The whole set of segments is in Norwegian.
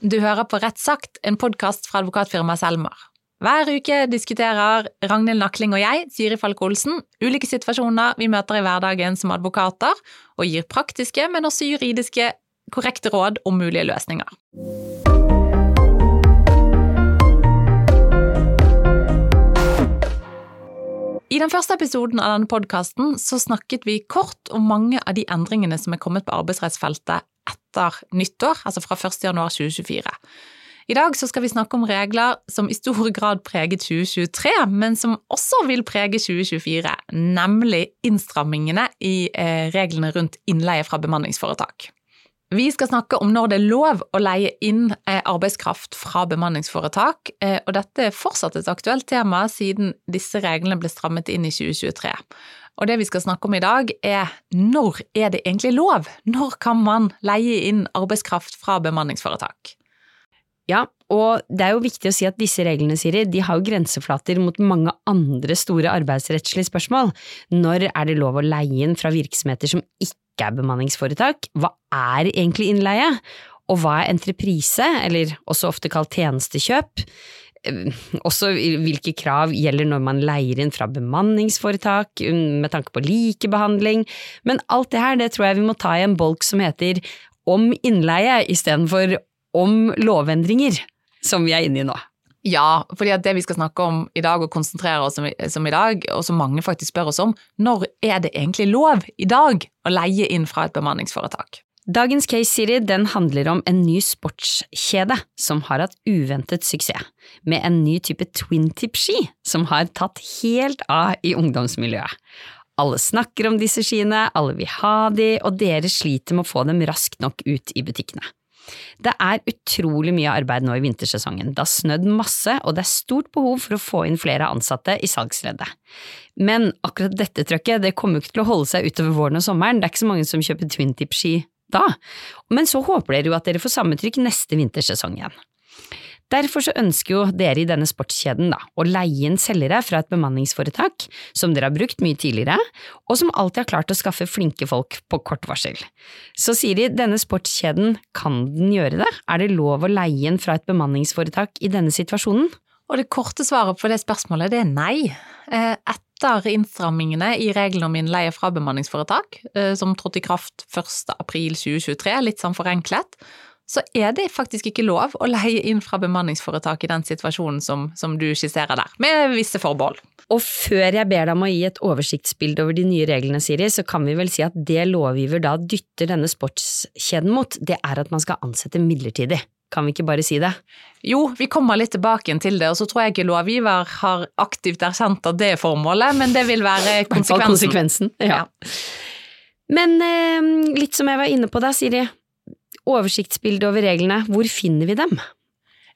Du hører på Rett sagt, en podkast fra advokatfirmaet Selmer. Hver uke diskuterer Ragnhild Nakling og jeg, Siri Falk Olsen, ulike situasjoner vi møter i hverdagen som advokater, og gir praktiske, men også juridiske korrekte råd om mulige løsninger. I den første episoden av denne podkasten snakket vi kort om mange av de endringene som er kommet på arbeidsrettsfeltet etter nyttår, altså fra 1. januar 2024. I dag skal vi snakke om regler som i stor grad preget 2023, men som også vil prege 2024, nemlig innstrammingene i eh, reglene rundt innleie fra bemanningsforetak. Vi skal snakke om når det er lov å leie inn eh, arbeidskraft fra bemanningsforetak, eh, og dette er fortsatt et aktuelt tema siden disse reglene ble strammet inn i 2023. Og det vi skal snakke om i dag, er når er det egentlig lov? Når kan man leie inn arbeidskraft fra bemanningsforetak? Ja, og det er jo viktig å si at disse reglene, Siri, de har jo grenseflater mot mange andre store arbeidsrettslige spørsmål. Når er det lov å leie inn fra virksomheter som ikke er bemanningsforetak? Hva er egentlig innleie? Og hva er entreprise, eller også ofte kalt tjenestekjøp? Eh, også hvilke krav gjelder når man leier inn fra bemanningsforetak, um, med tanke på likebehandling. Men alt det her, det tror jeg vi må ta i en bolk som heter om innleie istedenfor om lovendringer, som vi er inne i nå. Ja, fordi det vi skal snakke om i dag og konsentrere oss om, i dag, og som mange faktisk spør oss om, når er det egentlig lov i dag å leie inn fra et bemanningsforetak? Dagens case Siri, den handler om en ny sportskjede som har hatt uventet suksess, med en ny type twin-tip-ski som har tatt helt av i ungdomsmiljøet. Alle snakker om disse skiene, alle vil ha de, og dere sliter med å få dem raskt nok ut i butikkene. Det er utrolig mye arbeid nå i vintersesongen. Det har snødd masse, og det er stort behov for å få inn flere ansatte i salgsleddet. Men akkurat dette trøkket det kommer jo ikke til å holde seg utover våren og sommeren, det er ikke så mange som kjøper twintip-ski da. Men så håper dere jo at dere får samme trykk neste vintersesong igjen. Derfor så ønsker jo dere i denne sportskjeden da, å leie inn selgere fra et bemanningsforetak som dere har brukt mye tidligere, og som alltid har klart å skaffe flinke folk på kort varsel. Så sier de denne sportskjeden, kan den gjøre det? Er det lov å leie inn fra et bemanningsforetak i denne situasjonen? Og det korte svaret på det spørsmålet det er nei. Eh, etter innstrammingene i reglene om innleie fra bemanningsforetak, eh, som trådte i kraft 1. april 2023, litt sånn forenklet, så er det faktisk ikke lov å leie inn fra bemanningsforetak i den situasjonen som, som du skisserer der, med visse forbehold. Og før jeg ber deg om å gi et oversiktsbilde over de nye reglene, Siri, så kan vi vel si at det lovgiver da dytter denne sportskjeden mot, det er at man skal ansette midlertidig. Kan vi ikke bare si det? Jo, vi kommer litt tilbake til det, og så tror jeg ikke lovgiver har aktivt erkjent at det er formålet, men det vil være konsekvensen. konsekvensen ja. ja. Men eh, litt som jeg var inne på da, Siri oversiktsbilde over reglene, hvor finner vi dem?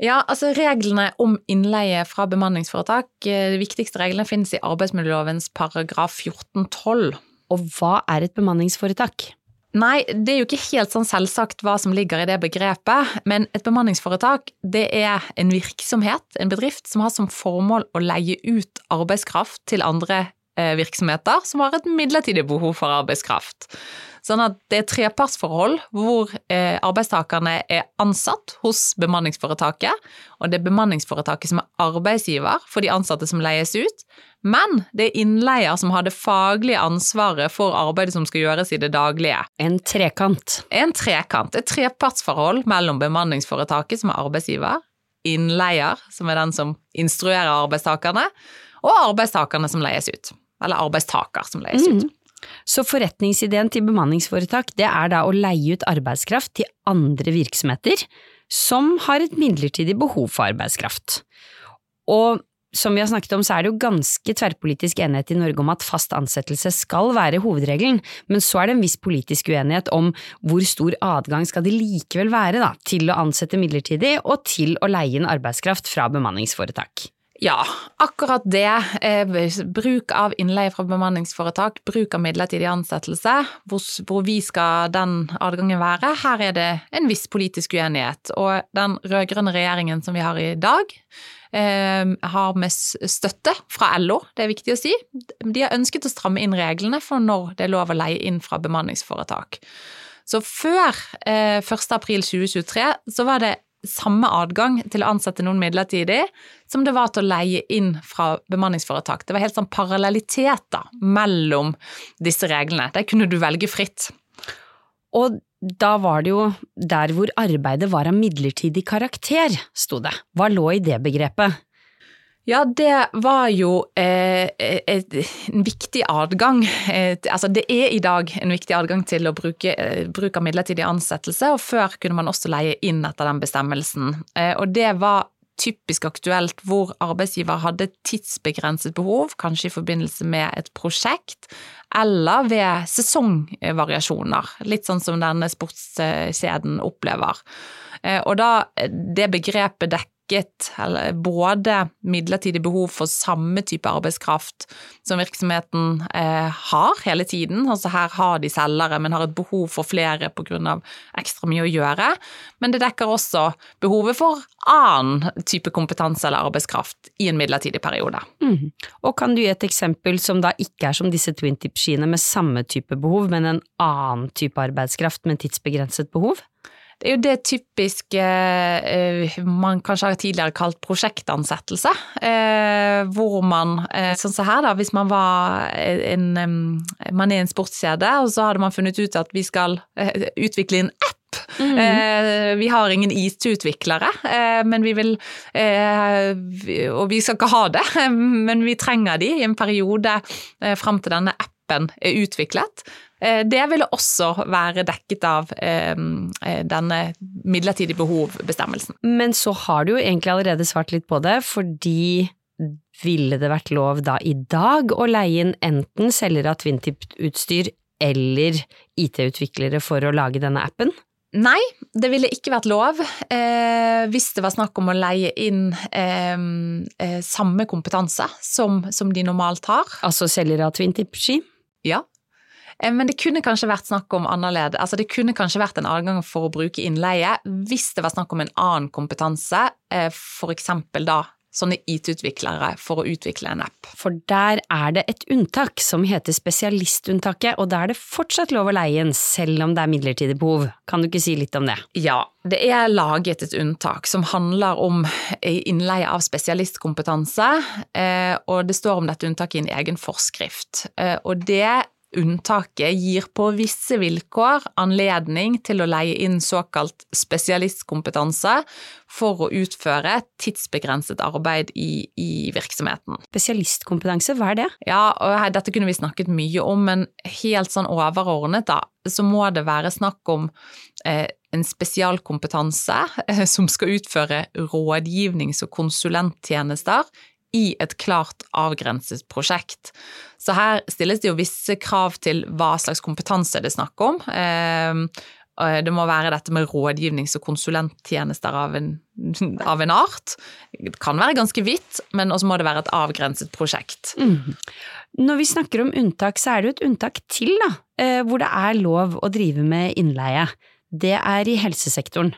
Ja, altså Reglene om innleie fra bemanningsforetak, eh, de viktigste reglene finnes i arbeidsmiljølovens paragraf 14-12. Og hva er et bemanningsforetak? Nei, det er jo ikke helt sånn selvsagt hva som ligger i det begrepet, men et bemanningsforetak det er en virksomhet, en bedrift, som har som formål å leie ut arbeidskraft til andre virksomheter som har et midlertidig behov for arbeidskraft. Sånn at det er trepartsforhold hvor eh, arbeidstakerne er ansatt hos bemanningsforetaket, og det er bemanningsforetaket som er arbeidsgiver for de ansatte som leies ut, men det er innleier som har det faglige ansvaret for arbeidet som skal gjøres i det daglige. En trekant. En trekant. Et trepartsforhold mellom bemanningsforetaket, som er arbeidsgiver, innleier, som er den som instruerer arbeidstakerne, og arbeidstakerne som leies ut. Eller arbeidstaker som leies mm. ut. Så forretningsideen til bemanningsforetak det er da å leie ut arbeidskraft til andre virksomheter som har et midlertidig behov for arbeidskraft. Og som vi har snakket om, så er det jo ganske tverrpolitisk enighet i Norge om at fast ansettelse skal være hovedregelen, men så er det en viss politisk uenighet om hvor stor adgang skal det likevel være da, til å ansette midlertidig og til å leie inn arbeidskraft fra bemanningsforetak. Ja, akkurat det. Eh, bruk av innleie fra bemanningsforetak, bruk av midlertidig ansettelse. Hvor, vi skal den adgangen være? Her er det en viss politisk uenighet. Og den rød-grønne regjeringen som vi har i dag, eh, har med støtte fra LO, det er viktig å si. De har ønsket å stramme inn reglene for når det er lov å leie inn fra bemanningsforetak. Så før eh, 1. april 2023 så var det samme adgang til å ansette noen midlertidig som det var til å leie inn fra bemanningsforetak. Det var helt sånn parallelliteter mellom disse reglene. Der kunne du velge fritt. Og da var det jo der hvor arbeidet var av midlertidig karakter, sto det. Hva lå i det begrepet? Ja, det var jo eh, et, en viktig adgang. Et, altså det er i dag en viktig adgang til å bruke eh, bruk av midlertidig ansettelse, og før kunne man også leie inn etter den bestemmelsen. Eh, og det var typisk aktuelt hvor arbeidsgiver hadde tidsbegrenset behov, kanskje i forbindelse med et prosjekt, eller ved sesongvariasjoner, litt sånn som denne sportskjeden opplever. Eh, og da det begrepet dekker både midlertidig behov for samme type arbeidskraft som virksomheten eh, har hele tiden, altså her har de selgere, men har et behov for flere pga. ekstra mye å gjøre, men det dekker også behovet for annen type kompetanse eller arbeidskraft i en midlertidig periode. Mm. Og kan du gi et eksempel som da ikke er som disse twin tip-skiene med samme type behov, men en annen type arbeidskraft med tidsbegrenset behov? Det er jo det typiske eh, man kanskje har tidligere kalt prosjektansettelse. Eh, hvor man, eh, sånn som her da, hvis man var en, man er en sportskjede, og så hadde man funnet ut at vi skal utvikle en app Mm -hmm. Vi har ingen IT-utviklere, men vi vil Og vi skal ikke ha det, men vi trenger de i en periode fram til denne appen er utviklet. Eh, det ville også være dekket av eh, eh, denne midlertidige behov-bestemmelsen. Men så har du jo egentlig allerede svart litt på det, fordi ville det vært lov da i dag å leie inn enten selgere av Twintip-utstyr eller IT-utviklere for å lage denne appen? Nei, det ville ikke vært lov eh, hvis det var snakk om å leie inn eh, samme kompetanse som, som, de normalt har. Altså selgere av Twintip-ski? Ja, Eh, men det kunne kanskje vært snakk om annerledes. Altså det kunne kanskje vært en adgang for å bruke innleie hvis det var snakk om en annen kompetanse, eh, f.eks. da sånne IT-utviklere for å utvikle en app. For der er det et unntak som heter spesialistunntaket, og da er det fortsatt lov å leie inn selv om det er midlertidig behov. Kan du ikke si litt om det? Ja, det er laget et unntak som handler om innleie av spesialistkompetanse, eh, og det står om dette unntaket i en egen forskrift. Og det Unntaket gir på visse vilkår anledning til å leie inn såkalt spesialistkompetanse for å utføre tidsbegrenset arbeid i, i virksomheten. Spesialistkompetanse, hva er det? Ja, og Dette kunne vi snakket mye om, men helt sånn overordnet da, så må det være snakk om eh, en spesialkompetanse eh, som skal utføre rådgivnings- og konsulenttjenester i et klart avgrenset prosjekt. Så her stilles det jo visse krav til hva slags kompetanse det er snakk om. Ehm, det må være dette med rådgivnings- og konsulenttjenester av en, av en, art. Det kan være ganske vidt, men også må det være et avgrenset prosjekt. Mm. Når vi snakker om unntak, så er det jo et unntak til, da, eh, hvor det er lov å drive med innleie. Det er i helsesektoren.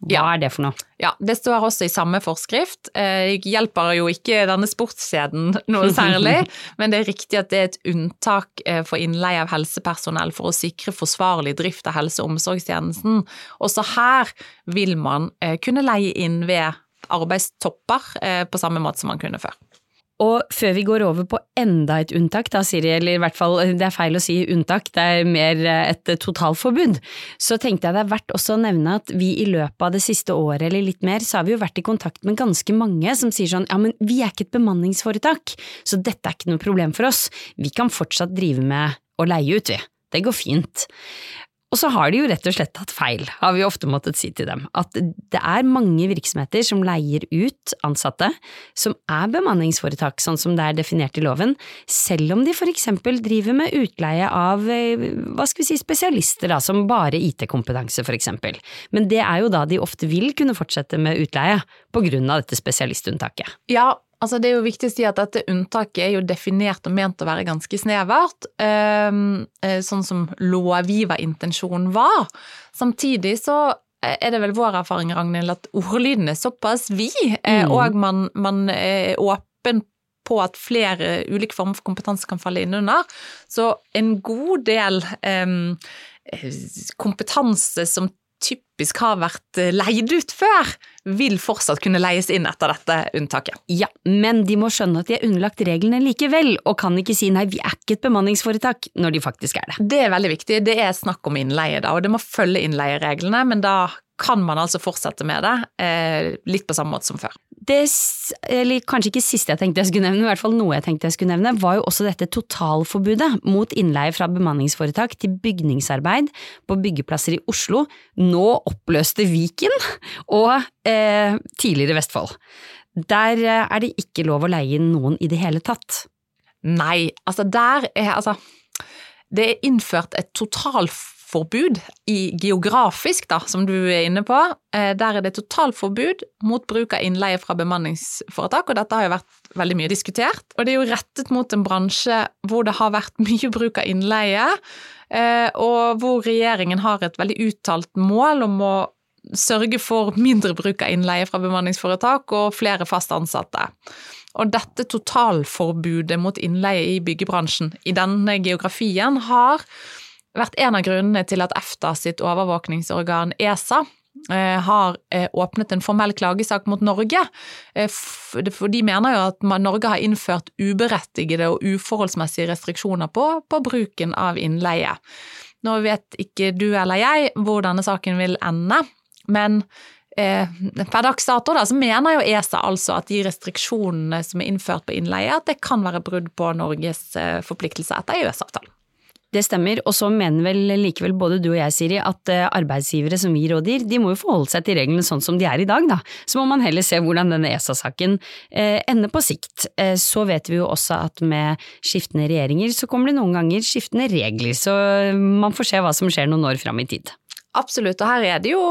Hva ja. er det for noe? Ja, Det står også i samme forskrift. Det eh, hjelper jo ikke denne sportskjeden noe særlig, men det er riktig at det er et unntak eh, for innleie av helsepersonell for å sikre forsvarlig drift av helse- og omsorgstjenesten. Også her vil man eh, kunne leie inn ved arbeidstopper på samme måte som man kunne før. Og før vi går over på enda et unntak, da Siri, eller i hvert fall det er feil å si unntak, det er mer eh, et totalforbud, så tenkte jeg det er verdt også å nevne at vi i løpet av det siste året eller litt mer, så har vi jo vært i kontakt med ganske mange som sier sånn ja, men vi er ikke et bemanningsforetak, så dette er ikke noe problem for oss, vi kan fortsatt drive med å leie ut, vi. Det går fint. Og så har de jo rett og slett tatt feil, har vi ofte måttet si til dem. At det er mange virksomheter som leier ut ansatte som er bemanningsforetak, sånn som det er definert i loven, selv om de for eksempel driver med utleie av eh, hva skal vi si, spesialister, da, som bare IT-kompetanse for eksempel. Men det er jo da de ofte vil kunne fortsette med utleie, på grunn av dette spesialistunntaket. Ja, Altså det er jo viktig å si at dette unntaket er jo definert og ment å være ganske snevert, ehm, eh, sånn som lovgiverintensjonen var. Samtidig så er det vel vår erfaring, Ragnhild, at ordlyden er såpass vid, eh, mm. og man, man, er åpen på at flere ulike former for kompetanse kan falle inn under. Så en god del um, kompetanse som typisk har vært eh, leid ut før, vil fortsatt kunne leies inn etter dette unntaket. Ja, men de må skjønne at de er underlagt reglene likevel, og kan ikke si nei, vi er ikke et bemanningsforetak, når de faktisk er det. Det er veldig viktig. Det er snakk om innleie, da, og det må følge innleiereglene, men da kan man altså fortsette med det, eh, litt på samme måte som før. Det, eller kanskje ikke siste jeg tenkte jeg skulle nevne, men i hvert fall noe jeg tenkte jeg skulle nevne, var jo også dette totalforbudet mot innleie fra bemanningsforetak til bygningsarbeid på byggeplasser i Oslo, nå oppløste Viken og eh, tidligere Vestfold. Der eh, er det ikke lov å leie inn noen i det hele tatt. Nei, altså der er altså Det er innført et totalforbud forbud i geografisk, da, som du er inne på. Eh, der er det totalforbud mot bruk av innleie fra bemanningsforetak, og dette har jo vært veldig mye diskutert. Og det er jo rettet mot en bransje hvor det har vært mye bruk av innleie, eh, og hvor regjeringen har et veldig uttalt mål om å sørge for mindre bruk av innleie fra bemanningsforetak og flere fast ansatte. Og dette totalforbudet mot innleie i byggebransjen i denne geografien har vært en av grunnene til at EFTA sitt overvåkningsorgan ESA eh, har eh, åpnet en formell klagesak mot Norge. Eh, for de mener jo at Norge har innført uberettigede og uforholdsmessige restriksjoner på, på bruken av innleie. Nå vet ikke du eller jeg hvor denne saken vil ende, men per dags dato da, så mener jo ESA altså at de restriksjonene som er innført på innleie, at det kan være brudd på Norges forpliktelser etter EØS-avtalen. Det stemmer, og så mener vel likevel både du og jeg, Siri, at eh, arbeidsgivere som vi rådgir, de må jo forholde seg til reglene sånn som de er i dag, da. Så må man heller se hvordan denne ESA-saken eh, ender på sikt. Eh, så vet vi jo også at med skiftende regjeringer så kommer det noen ganger skiftende regler, så man får se hva som skjer noen år fram i tid. Absolutt, og her er det jo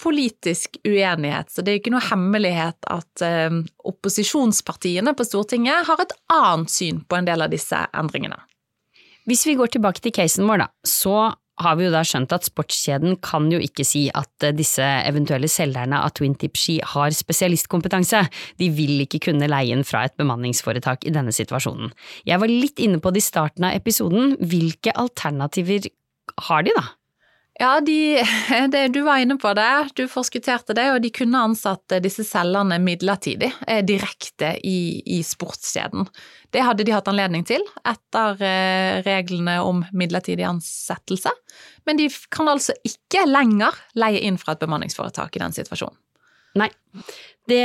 politisk uenighet, så det er ikke noe hemmelighet at eh, opposisjonspartiene på Stortinget har et annet syn på en del av disse endringene. Hvis vi går tilbake til casen vår, da, så har vi jo da skjønt at sportskjeden kan jo ikke si at eh, disse eventuelle selgerne av Twin Tip Ski har spesialistkompetanse, de vil ikke kunne leie inn fra et bemanningsforetak i denne situasjonen. Jeg var litt inne på det i starten av episoden, hvilke alternativer har de da? Ja, de, det, du var inne på det, du forskutterte det, og de kunne ansatt disse selgerne midlertidig, eh, direkte i, i sportskjeden. Det hadde de hatt anledning til etter eh, reglene om midlertidig ansettelse, men de kan altså ikke lenger leie inn fra et bemanningsforetak i den situasjonen. Nei, det,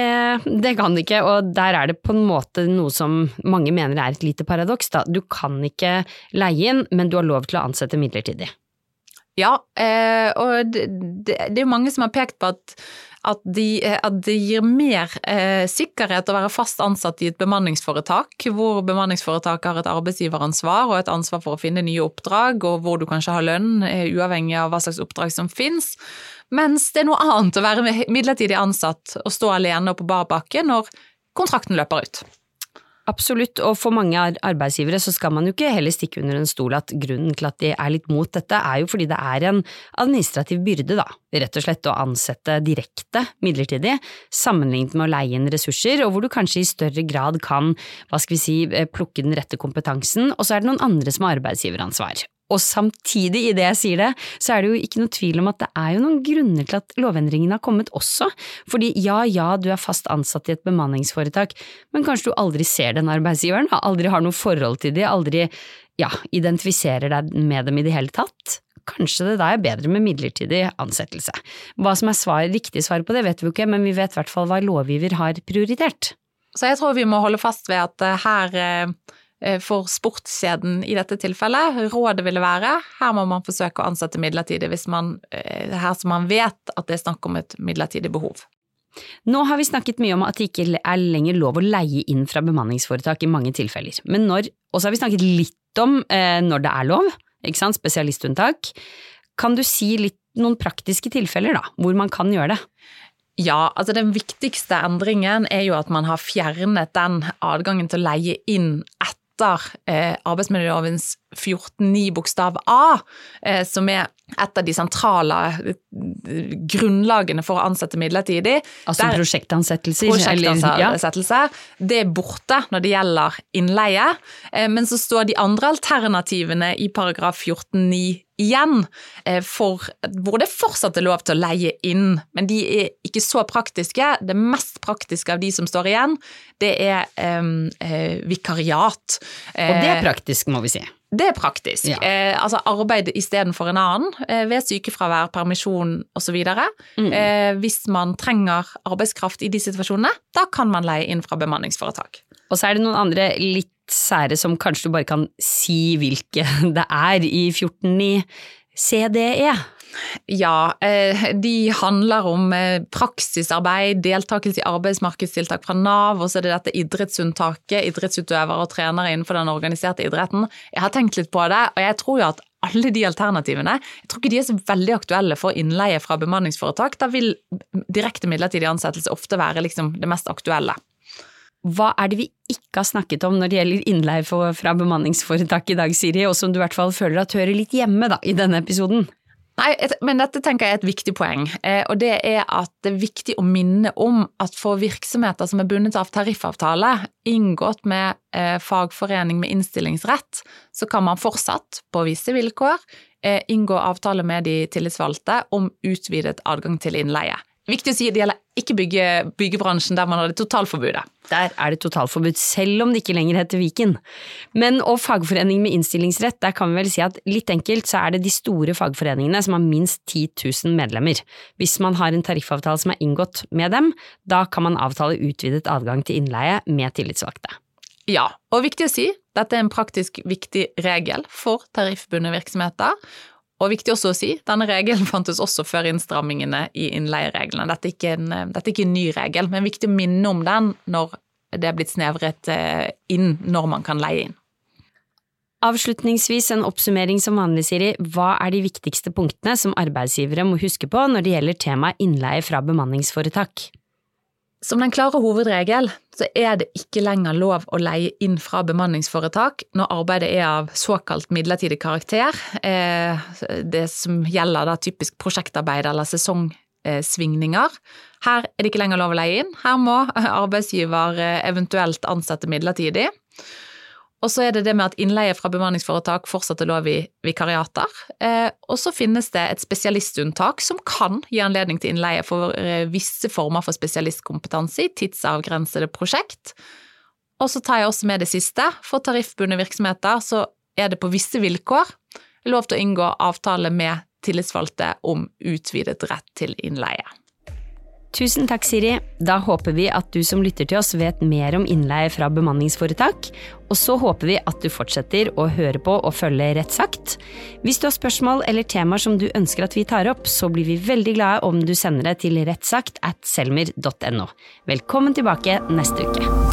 det, kan de ikke, og der er det på en måte noe som mange mener er et lite paradoks. Da. Du kan ikke leie inn, men du har lov til å ansette midlertidig. Ja, eh, og det, det, er jo mange som har pekt på at, at, de, at det gir mer eh, sikkerhet å være fast ansatt i et bemanningsforetak, hvor bemanningsforetaket har et arbeidsgiveransvar og et ansvar for å finne nye oppdrag, og hvor du kanskje har lønn, eh, uavhengig av hva slags oppdrag som finnes. Mens det er noe annet å være midlertidig ansatt og stå alene og på bar bakke når kontrakten løper ut. Absolutt, og for mange arbeidsgivere så skal man jo ikke heller stikke under en stol at grunnen til at de er litt mot dette, er jo fordi det er en administrativ byrde, da, rett og slett å ansette direkte midlertidig, sammenlignet med å leie inn ressurser, og hvor du kanskje i større grad kan, hva skal vi si, eh, plukke den rette kompetansen, og så er det noen andre som har arbeidsgiveransvar. Og samtidig, i det jeg sier det, så er det jo ikke noe tvil om at det er jo noen grunner til at lovendringene har kommet også. Fordi ja, ja, du er fast ansatt i et bemanningsforetak, men kanskje du aldri ser den arbeidsgiveren, aldri har noe forhold til de, aldri ja, identifiserer deg med dem i det hele tatt. Kanskje det da er bedre med midlertidig ansettelse. Hva som er svar, riktig svar på det vet vi jo ikke, men vi vet i hvert fall hva lovgiver har prioritert. Så jeg tror vi må holde fast ved at eh, her Eh, for sportskjeden i dette tilfellet. Rådet ville være her må man forsøke å ansette midlertidig hvis man, eh, her som man vet at det er snakk om et midlertidig behov. Nå har vi snakket mye om at det ikke er lenger lov å leie inn fra bemanningsforetak i mange tilfeller, men når, og så har vi snakket litt om eh, når det er lov, ikke sant, spesialistunntak. Kan du si litt noen praktiske tilfeller da, hvor man kan gjøre det? Ja, altså den viktigste endringen er jo at man har fjernet den adgangen til å leie inn etter etter eh, arbeidsmiljølovens 14-9 bokstav A, eh, som er et av de sentrale eh, grunnlagene for å ansette midlertidig. Altså Der- prosjektansettelser? prosjektansettelser. Det er borte når det gjelder innleie, eh, men så står de andre alternativene i paragraf 14-9 igjen, for, hvor det fortsatt er lov til å leie inn, men de er ikke så praktiske. Det mest praktiske av de som står igjen, det er um, vikariat. Og det er praktisk, må vi si. Det er praktisk. Ja. Eh, altså arbeid istedenfor en annen, eh, ved sykefravær, permisjon osv. Mm. Eh, hvis man trenger arbeidskraft i de situasjonene, da kan man leie inn fra bemanningsforetak. Og så er det noen andre litt sære som kanskje du bare kan si hvilke det er i 14.9 CDE. Ja, eh, de handler om eh, praksisarbeid, deltakelse i arbeidsmarkedstiltak fra Nav, og så er det dette idrettsunntaket, idrettsutøvere og trenere innenfor den organiserte idretten. Jeg har tenkt litt på det, og jeg tror jo at alle de alternativene, jeg tror ikke de er så veldig aktuelle for innleie fra bemanningsforetak. Da vil direkte midlertidig ansettelse ofte være liksom det mest aktuelle. Hva er det vi ikke har snakket om når det gjelder innleie fra bemanningsforetak i dag, Siri, og som du i hvert fall føler at hører litt hjemme da, i denne episoden? Nei, men dette tenker jeg er et viktig poeng, eh, og det er at det er viktig å minne om at for virksomheter som er bundet av tariffavtale, inngått med eh, fagforening med innstillingsrett, så kan man fortsatt, på visse vilkår, eh, inngå avtale med de tillitsvalgte om utvidet adgang til innleie. Viktig å si, det gjelder ikke bygge, byggebransjen der man har det totalforbudet. Der er det totalforbud, selv om det ikke lenger heter Viken. Men og fagforening med innstillingsrett, der kan vi vel si at litt enkelt så er det de store fagforeningene som har minst 10 000 medlemmer. Hvis man har en tariffavtale som er inngått med dem, da kan man avtale utvidet adgang til innleie med tillitsvalgte. Ja, og viktig å si, dette er en praktisk viktig regel for tariffbundne virksomheter. Og viktig også å si, denne regelen fantes også før innstrammingene i innleiereglene. Dette er ikke en, dette er ikke en ny regel, men viktig å minne om den når det er blitt snevret eh, inn når man kan leie inn. Avslutningsvis en oppsummering som vanlig, Siri. Hva er de viktigste punktene som arbeidsgivere må huske på når det gjelder temaet innleie fra bemanningsforetak? Som den klare hovedregel så er det ikke lenger lov å leie inn fra bemanningsforetak når arbeidet er av såkalt midlertidig karakter. Eh, Det som gjelder da typisk prosjektarbeid eller sesongsvingninger. Her er det ikke lenger lov å leie inn. Her må arbeidsgiver eh, eventuelt ansette midlertidig. Og så er det det med at innleie fra bemanningsforetak fortsatt er lov i vikariater. Eh, og så finnes det et spesialistunntak som kan gi anledning til innleie for eh, visse former for spesialistkompetanse i tidsavgrensede prosjekt. Og så tar jeg også med det siste. For tariffbundne virksomheter så er det på visse vilkår lov til å inngå avtale med tillitsvalgte om utvidet rett til innleie. Tusen takk, Siri. Da håper vi at du som lytter til oss vet mer om innleie fra bemanningsforetak, og så håper vi at du fortsetter å høre på og følge Rettsakt. Hvis du har spørsmål eller temaer som du ønsker at vi tar opp, så blir vi veldig glade om du sender det til rettsakt at selmer.no. Velkommen tilbake neste uke.